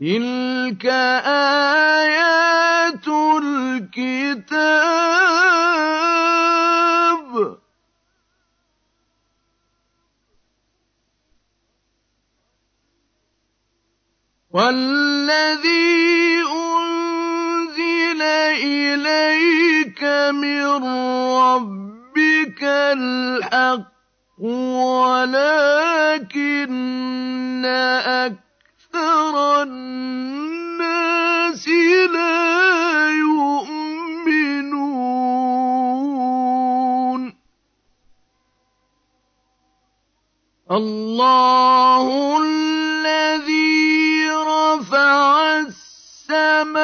تلك آيات الكتاب والذي أنزل إليك من ربك الحق ولكن أكثر الناس لا يؤمنون. الله الذي رفع السماوات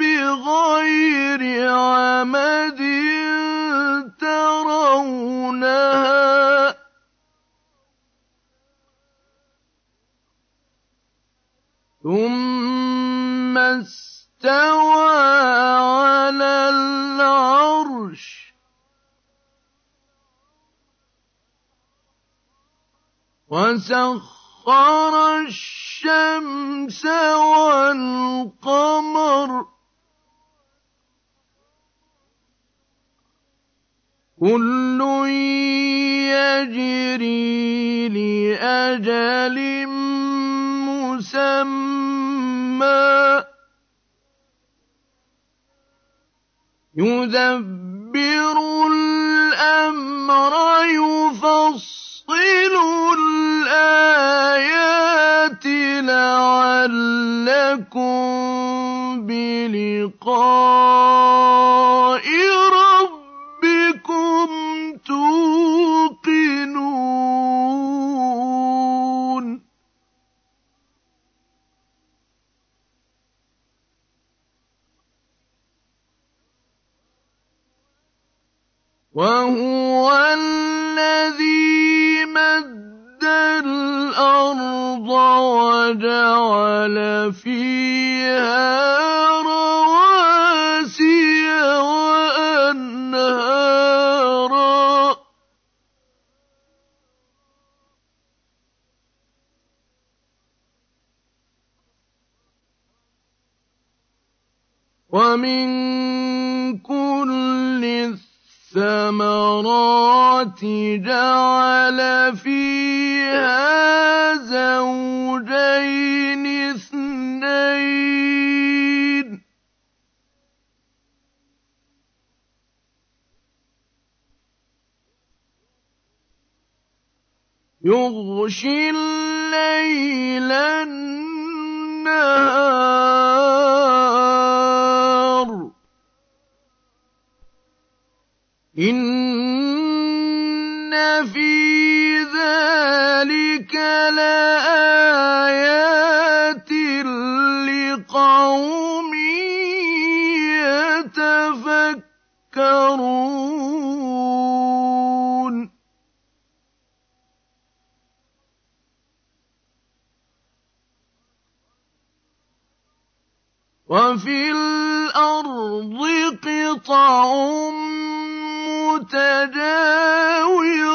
بغير عمد استوى على العرش. وسخر الشمس والقمر. كل يجري لأجل مسمى. يدبر الأمر يفصل الآيات لعلكم بلقاء وهو الذي مد الأرض وجعل فيها رواسي وأنهارا. ومن جعل فيها زوجين اثنين. يغشي الليل النهار. في ذلك لآيات لقوم يتفكرون. وفي الأرض قطع متجاورات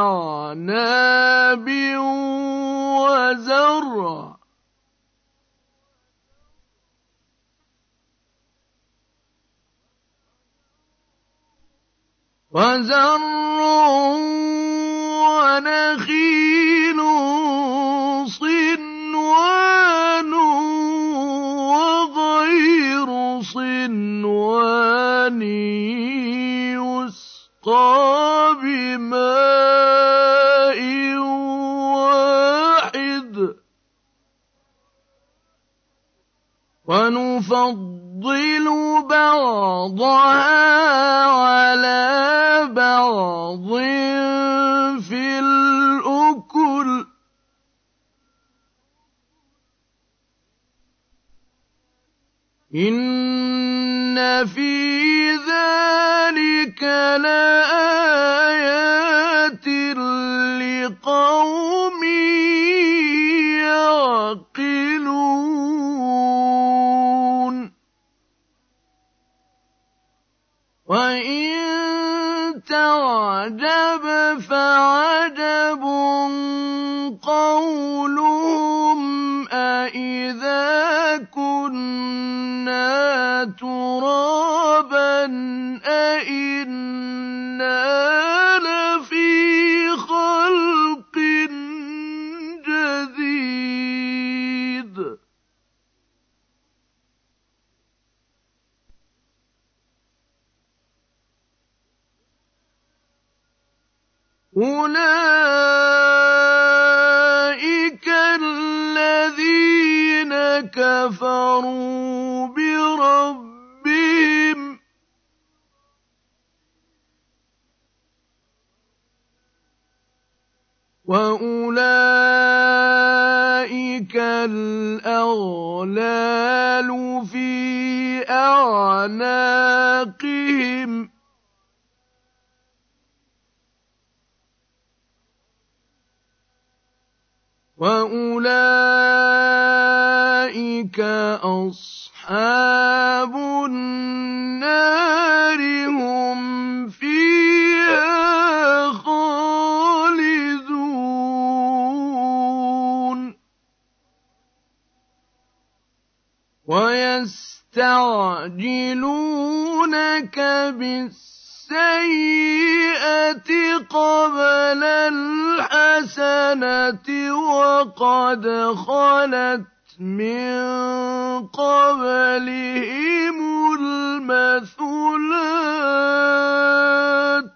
أعناب وزرع وزرع ونخيل صنوان وغير صنوان يسقى ونفضل نُفَضِّلُ بَعْضَهَا عَلَىٰ بَعْضٍ فِي الْأُكُلِ ۚ. إِنَّ فِي ذَٰلِكَ لَآيَاتٍ لِّقَوْمٍ وَإِن تَعْجَبْ فَعَجَبٌ قَوْلُهُمْ أَإِذَا كُنَّا تُرَابًا أُولَٰئِكَ الَّذِينَ كَفَرُوا أَصْحَابُ النَّارِ ۖ هُمْ فِيهَا خَالِدُونَ. وَيَسْتَعْجِلُونَكَ بِالسَّيِّئَةِ قَبْلَ الْحَسَنَةِ وَقَدْ خَلَتْ مِن قَبْلِهِمُ الْمَثُلَاتُ ۗ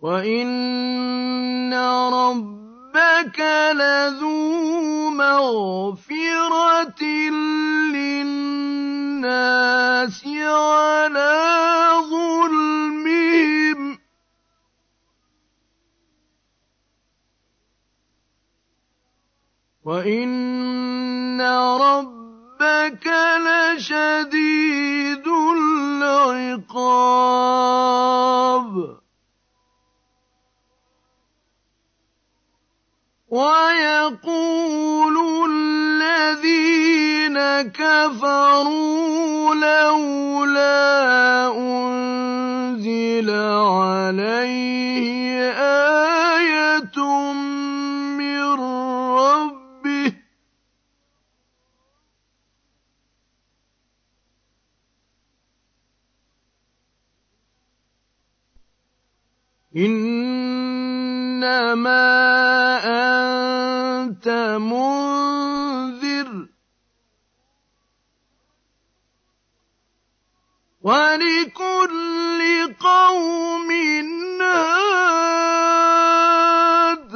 وَإِنَّ رَبَّكَ لَذُو مَغْفِرَةٍ لِّلنَّاسِ عَلَىٰ ظُلْمِهِمْ ۖ وَإِنَّ رَبَّكَ لَشَدِيدُ الْعِقَابِ وَيَقُولُ الَّذِينَ كَفَرُوا لَوْلَا أُنزِلَ عَلَيْهِ آيَةٌ مِّن رَّبِّهِ ۗ إِنَّمَا أَنتَ مُنذِرٌ ۖ وَلِكُلِّ قَوْمٍ هَادٍ ۗ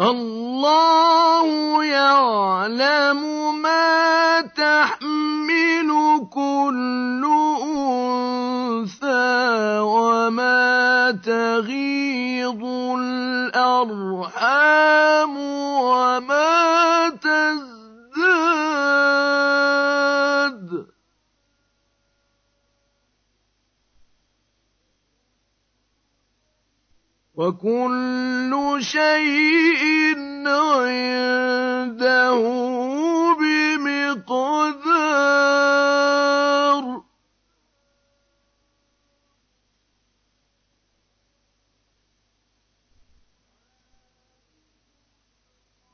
اللَّهُ يَعْلَمُ مَا تَحْمِلُ كُلُّ تَغِيضُ الْأَرْحَامُ وَمَا تَزْدَادُ ۖ. وَكُلُّ شَيْءٍ عِندَهُ بِمِقْدَارٍ.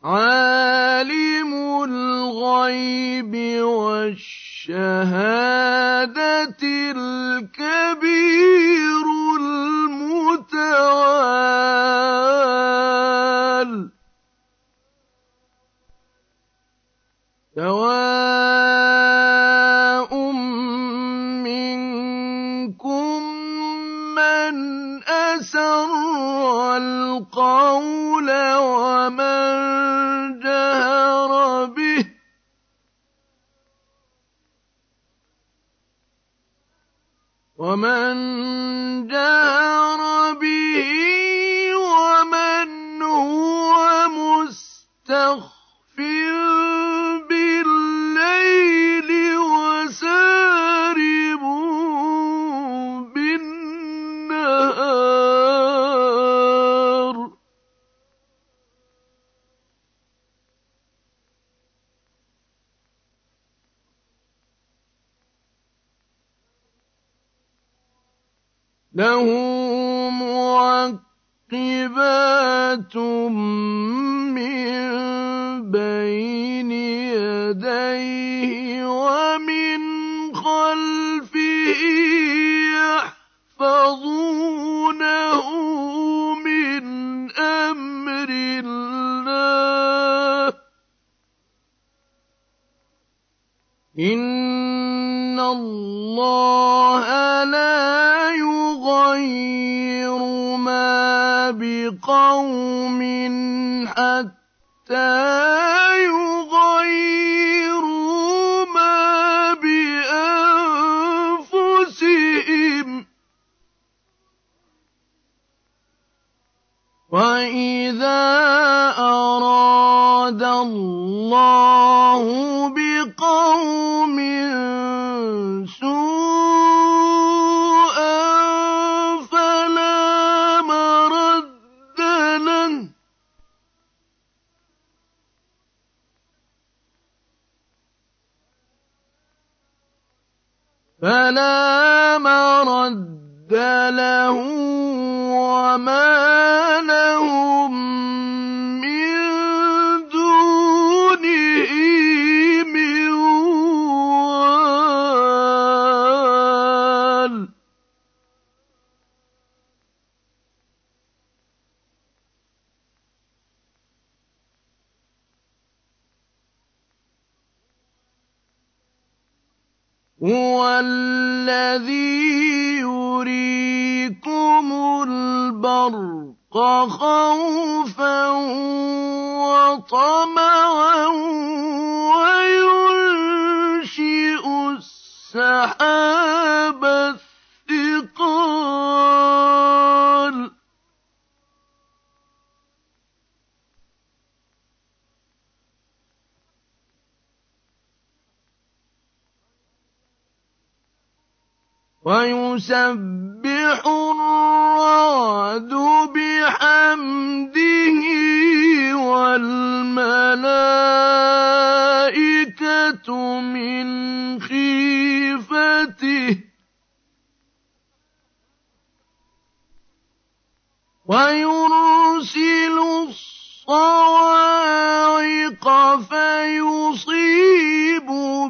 عَالِمُ الْغَيْبِ وَالشَّهَادَةِ الْكَبِيرُ الْمُتَعَالِ ومن جهر به ومن هو مستخف له فلا مرد له وما لهم البرق خوفا وطمعا وينشئ السحاب ويسبح الرعد بحمده والملائكة من خيفته ويرسل الصواعق فيصيب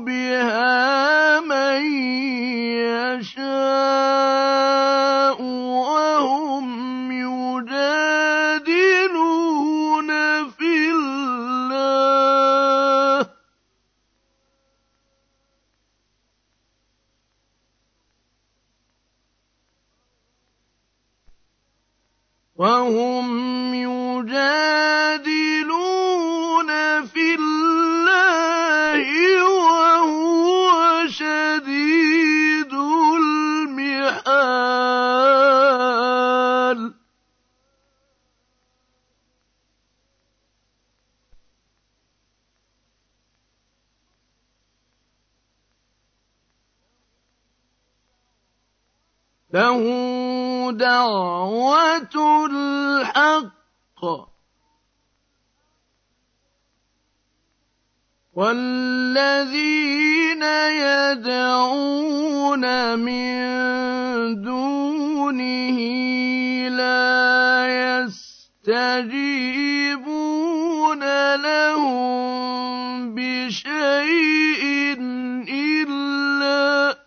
بها من والذين يدعون من دونه لا يستجيبون لهم بشيء إلا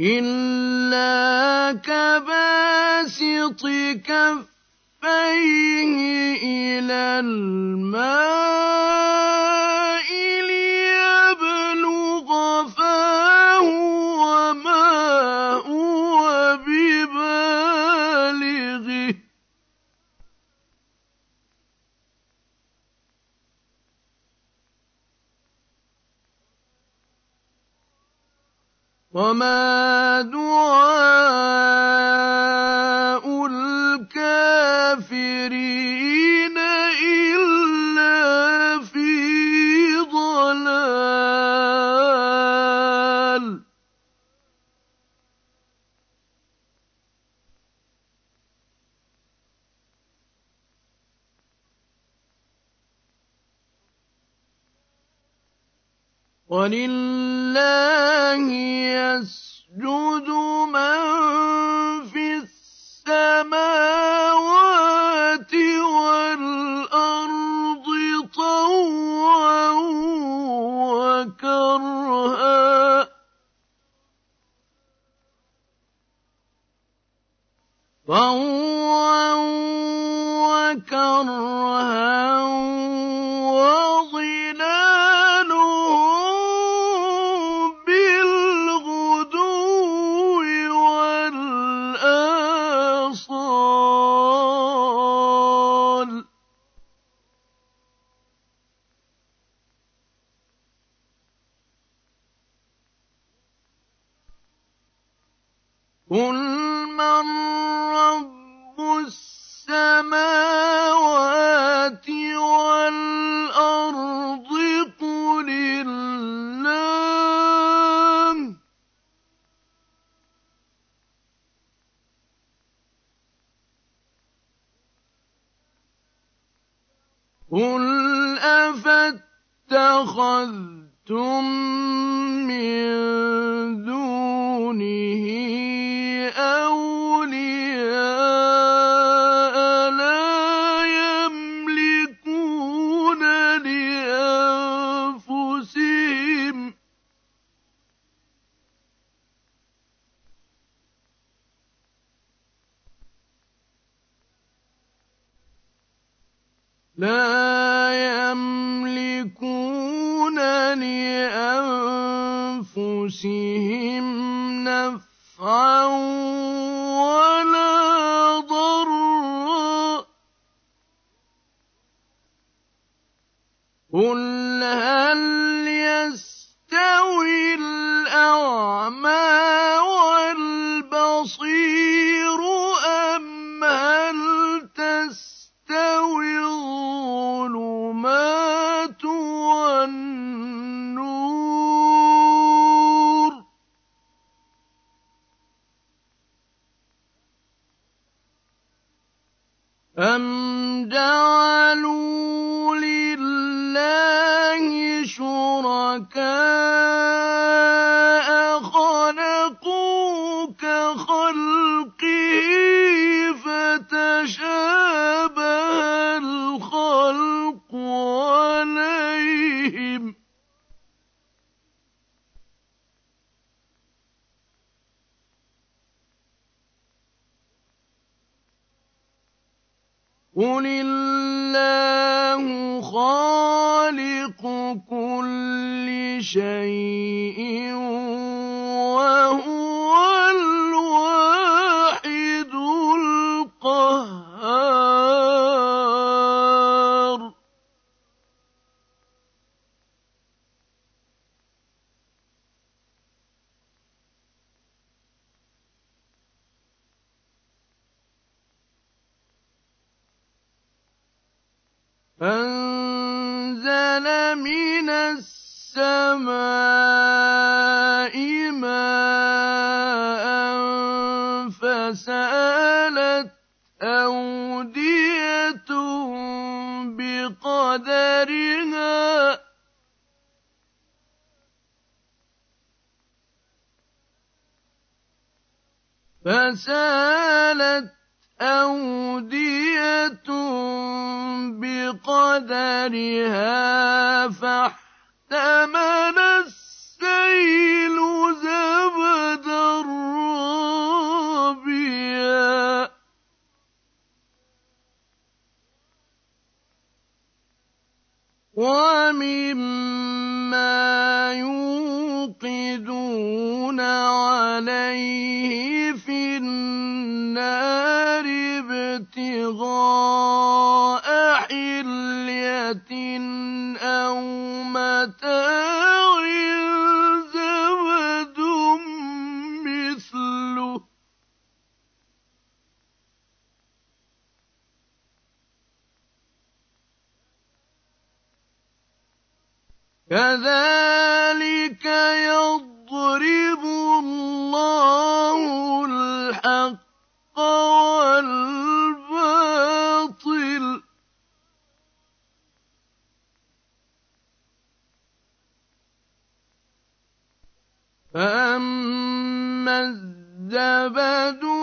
إلا كباسط كَفَّيْهِ إِلَى الْمَاءِ لِيَبْلُغَ فَاهُ وَمَا هُوَ بِبَالِغِهِ ۚ. وَمَا هل يستوي أنزل من السماء ماء فسألت أودية بقدرها. فسألت أودية قدرها فاحتمل السيل زبدا رابيا ومما يوقدون عليه في النار ابتغاء الزبد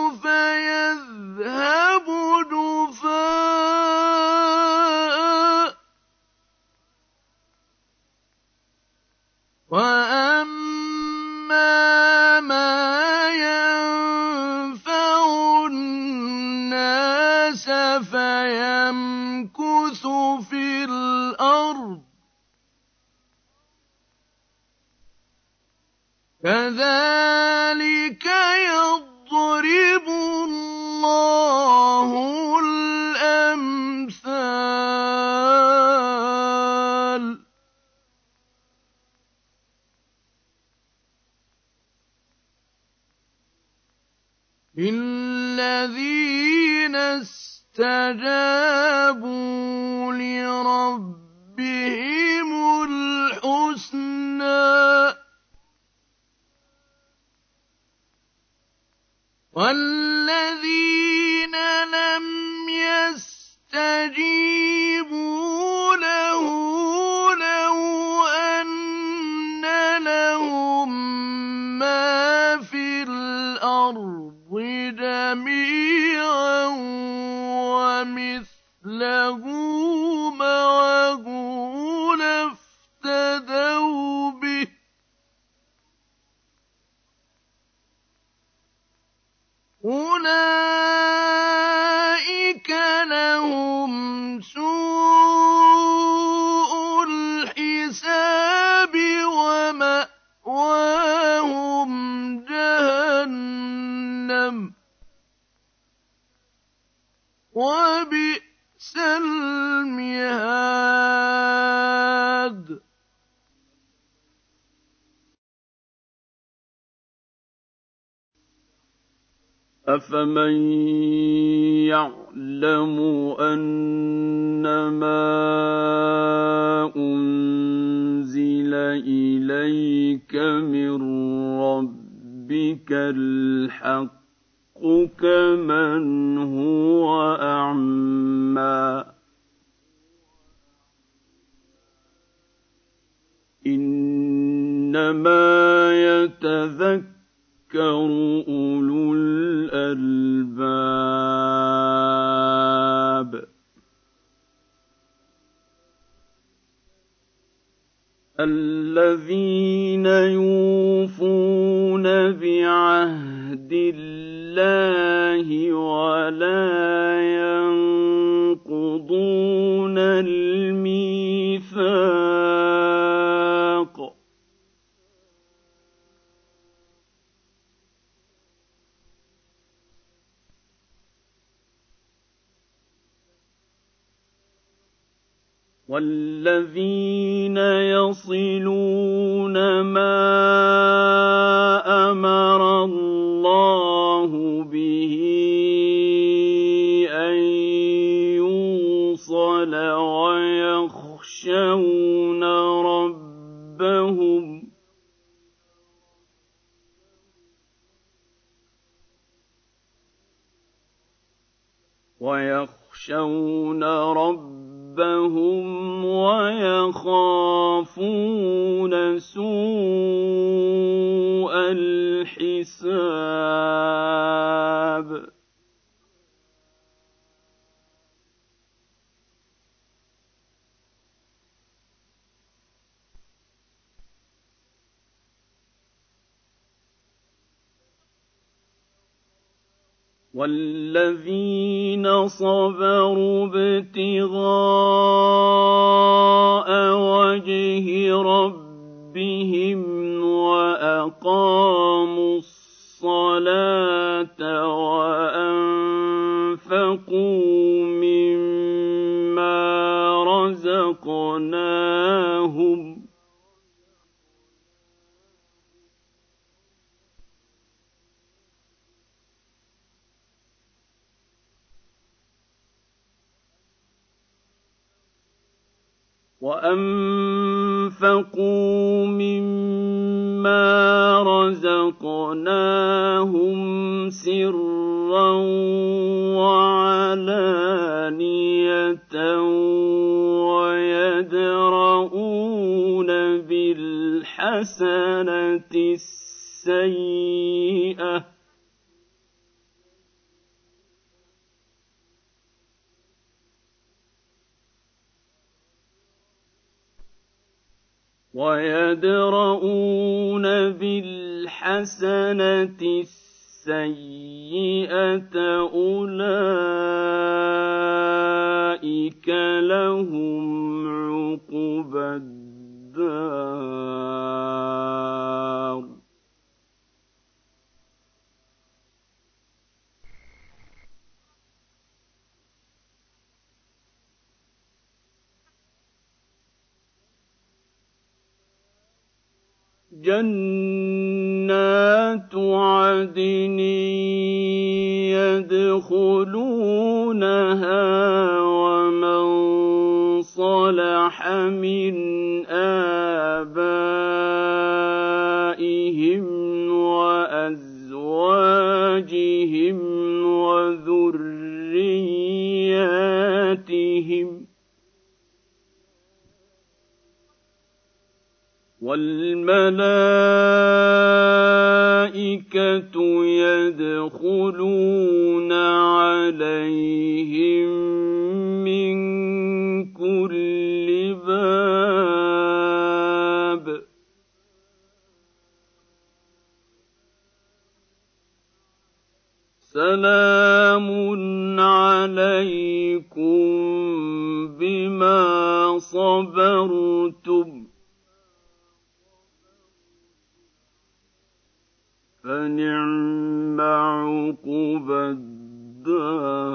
ومثله أفمن وانفقوا مما رزقناهم سِرًّا وَعَلَانِيَةً وَيَدْرَءُونَ بِالْحَسَنَةِ السَّيِّئَةَ. وَيَدْرَءُونَ بِالْحَسَنَةِ السَّيِّئَةَ أُولَٰئِكَ لَهُمْ عُقْبَى الدَّارِ. جَنَّاتُ عَدْنٍ يَدْخُلُونَهَا وَمَن صَلَحَ مِنْ آبَائِهِمْ وَأَزْوَاجِهِمْ وَذُرِّيَّاتِهِمْ ۖ وَالْمَلَائِكَةُ يَدْخُلُونَ عَلَيْهِم مِّن كُلِّ بَابٍ ۚ. سَلَامٌ عَلَيْكُم بِمَا صَبَرْتُمْ ۚ فَنِعْمَ عُقْبَى الدَّارِ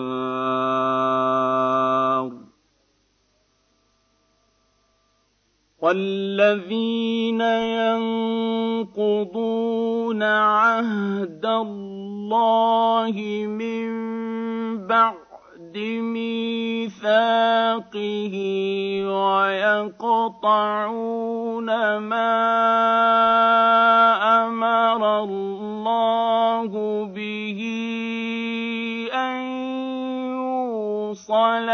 وَالَّذِينَ يَنقُضُونَ عَهْدَ اللَّهِ مِن بَعْدِ مِيثَاقِهِ وَيَقْطَعُونَ مَا يُوصَلَ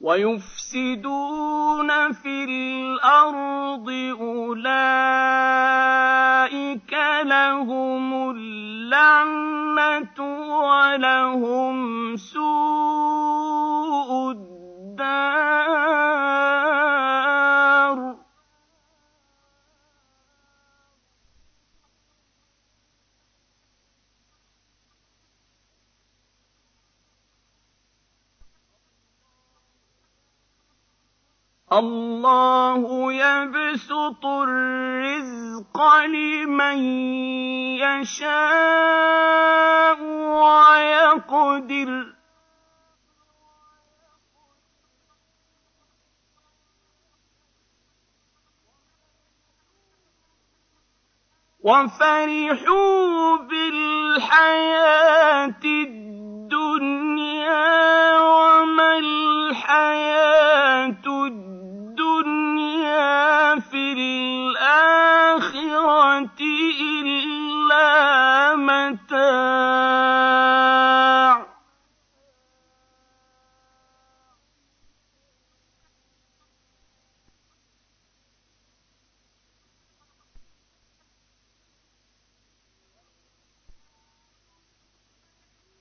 وَيُفْسِدُونَ فِي الْأَرْضِ أُولَٰئِكَ لَهُمُ اللَّعْنَةُ وَلَهُمْ وَفَرِحُوا بِالْحَيَاةِ الدُّنْيَا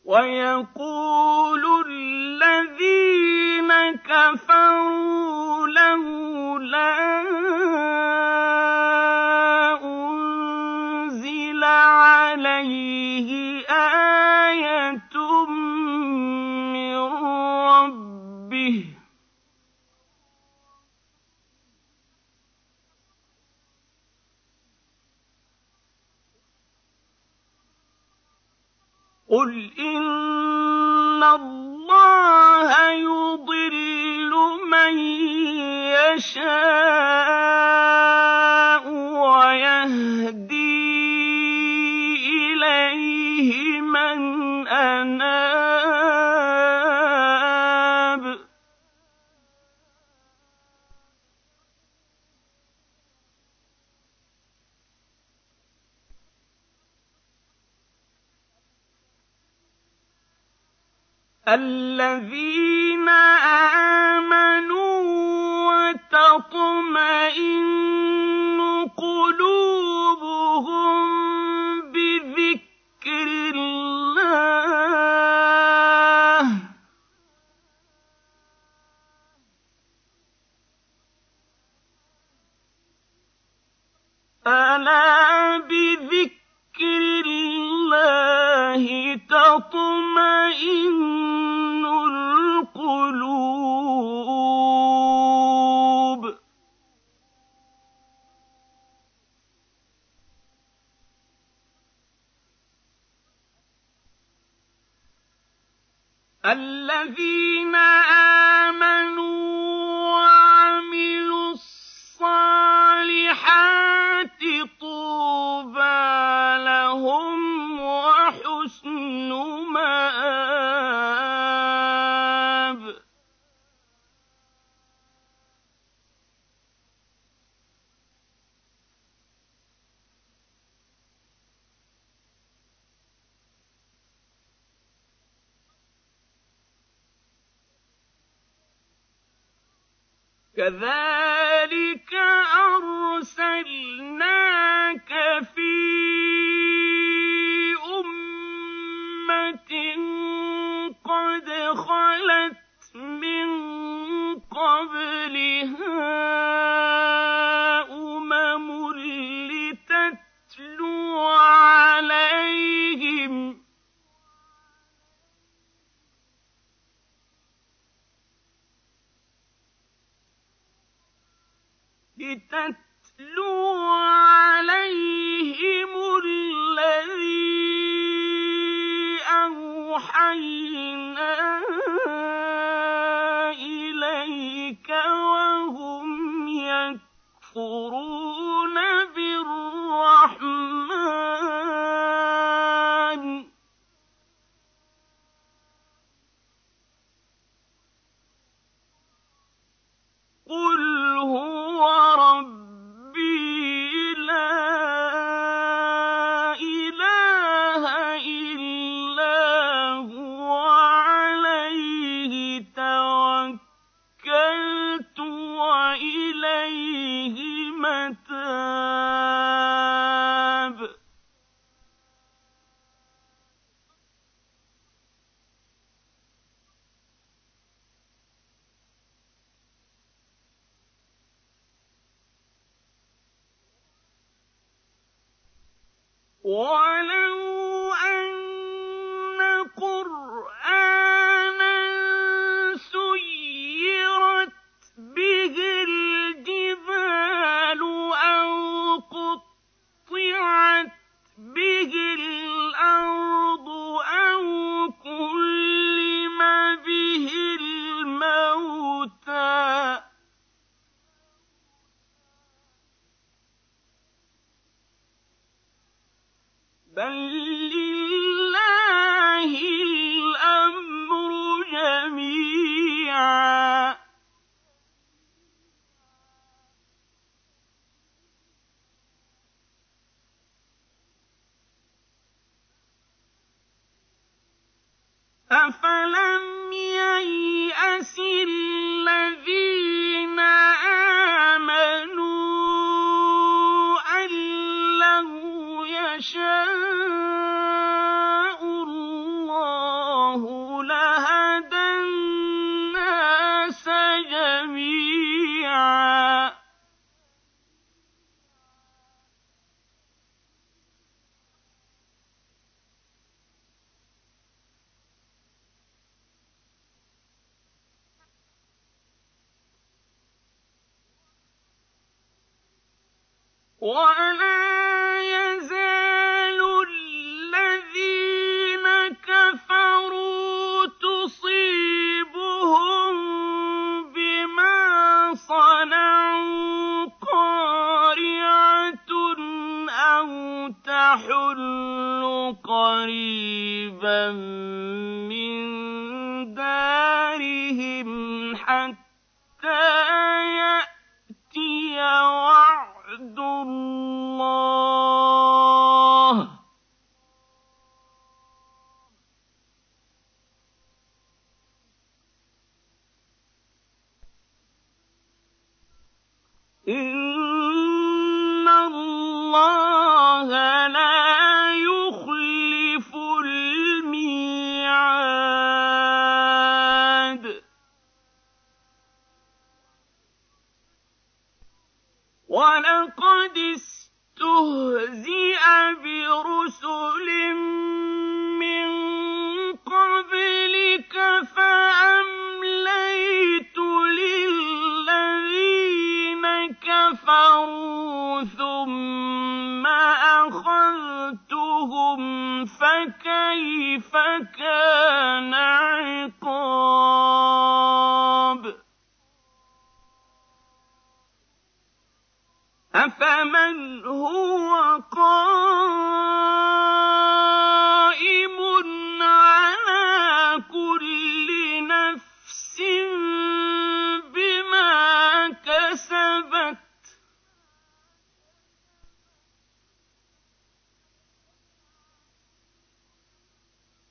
وَيَقُولُ الذين آمنوا وتطمئن can't تحل قريبا من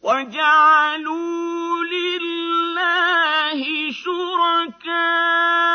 وجعلوا لله شركاء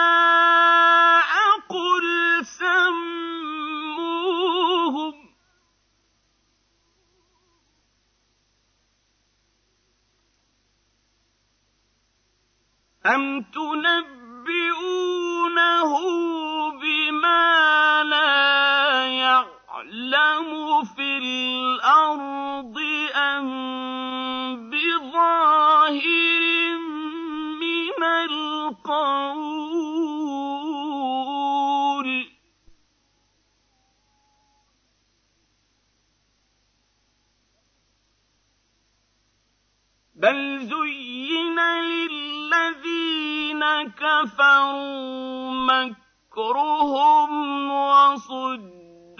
كفروا مكرهم وصدوا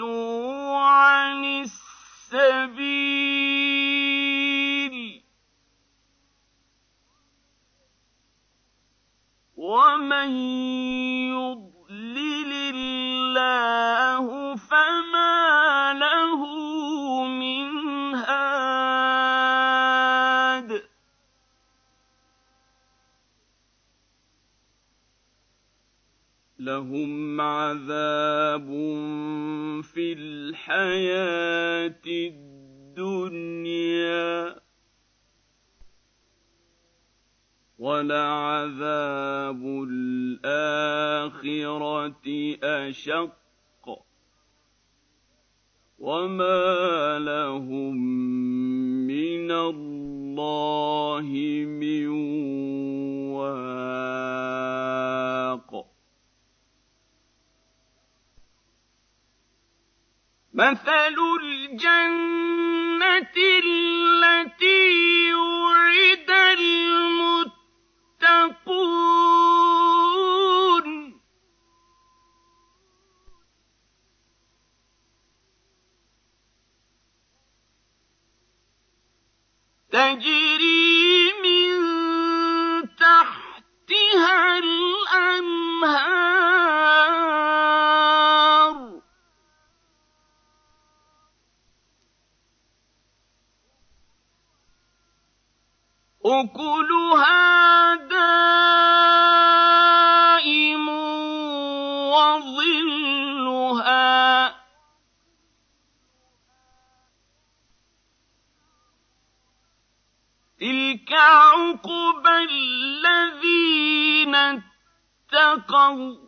عن السبيل ومن لهم عذاب في الحياة الدنيا ولعذاب الآخرة أشق وما لهم من الله من واق مثل الجنة التي وعد المتقون تجري من تحتها الأنهار أكلها دائم وظلها. تلك عقبى الذين اتقوا.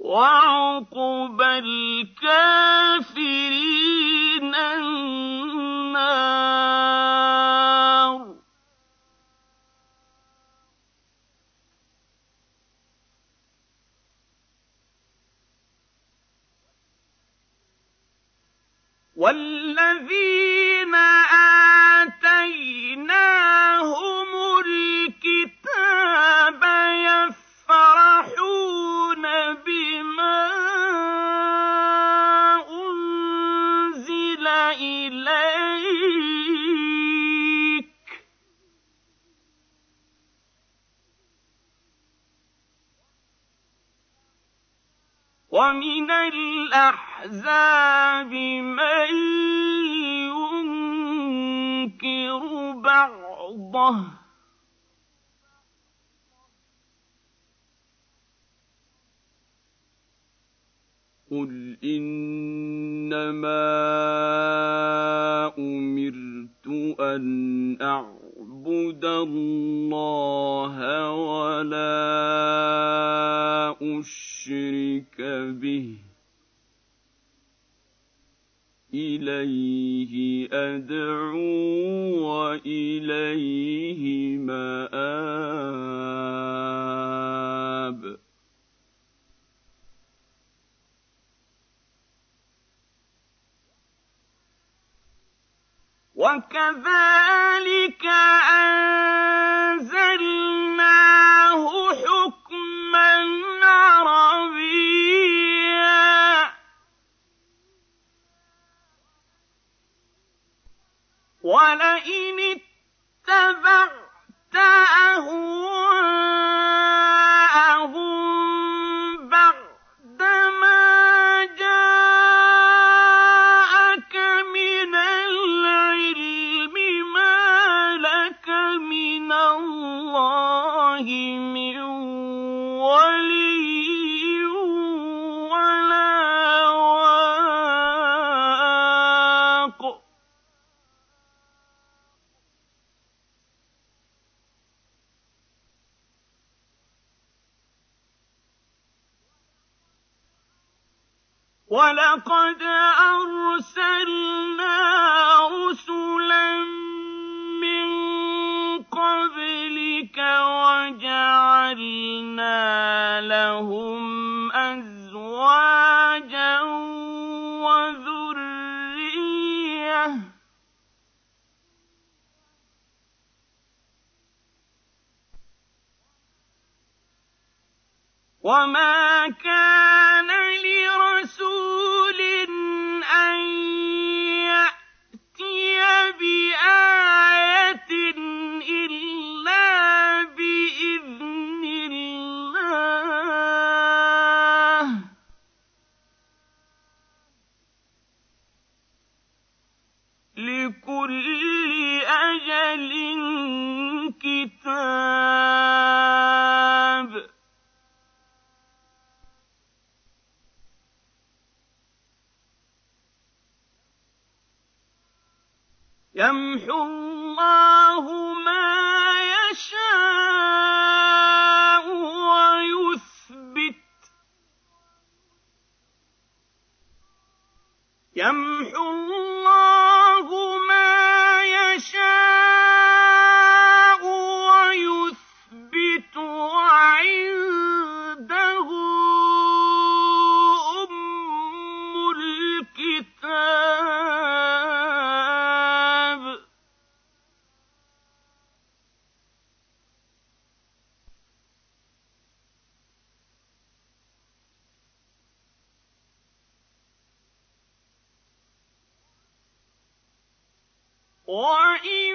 وعقبى الكافرين النار. والذين آتيناهم ومن الأحزاب من ينكر بعضه. قل إنما أمرت أن أعبد أعبد الله ولا أشرك به. إليه أدعو وإليه وما كان 我一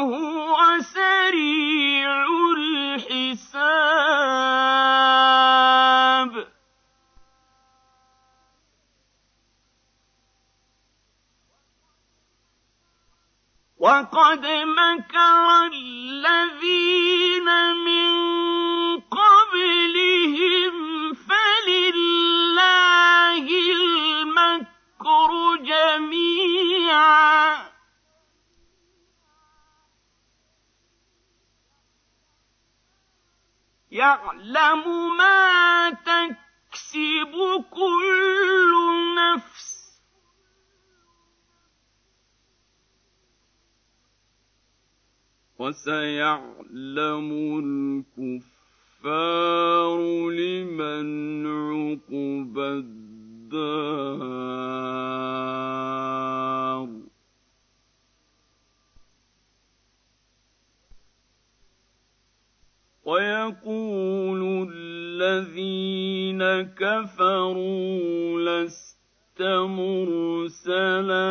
وهو سريع الحساب. وقد مكر الذين من يعلم ما تكسب كل نفس. وسيعلم الكفار لمن عقب الدار. ويقول الذين كفروا لست مرسلا.